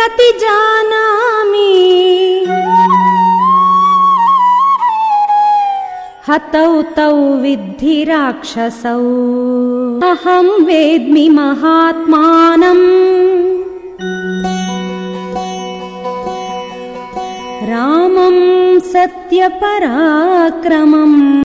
प्रतिजानामि। हतौ तौ विद्धि राक्षसौ अहं वेद्मि महात्मानम् रामं सत्यपराक्रमम्।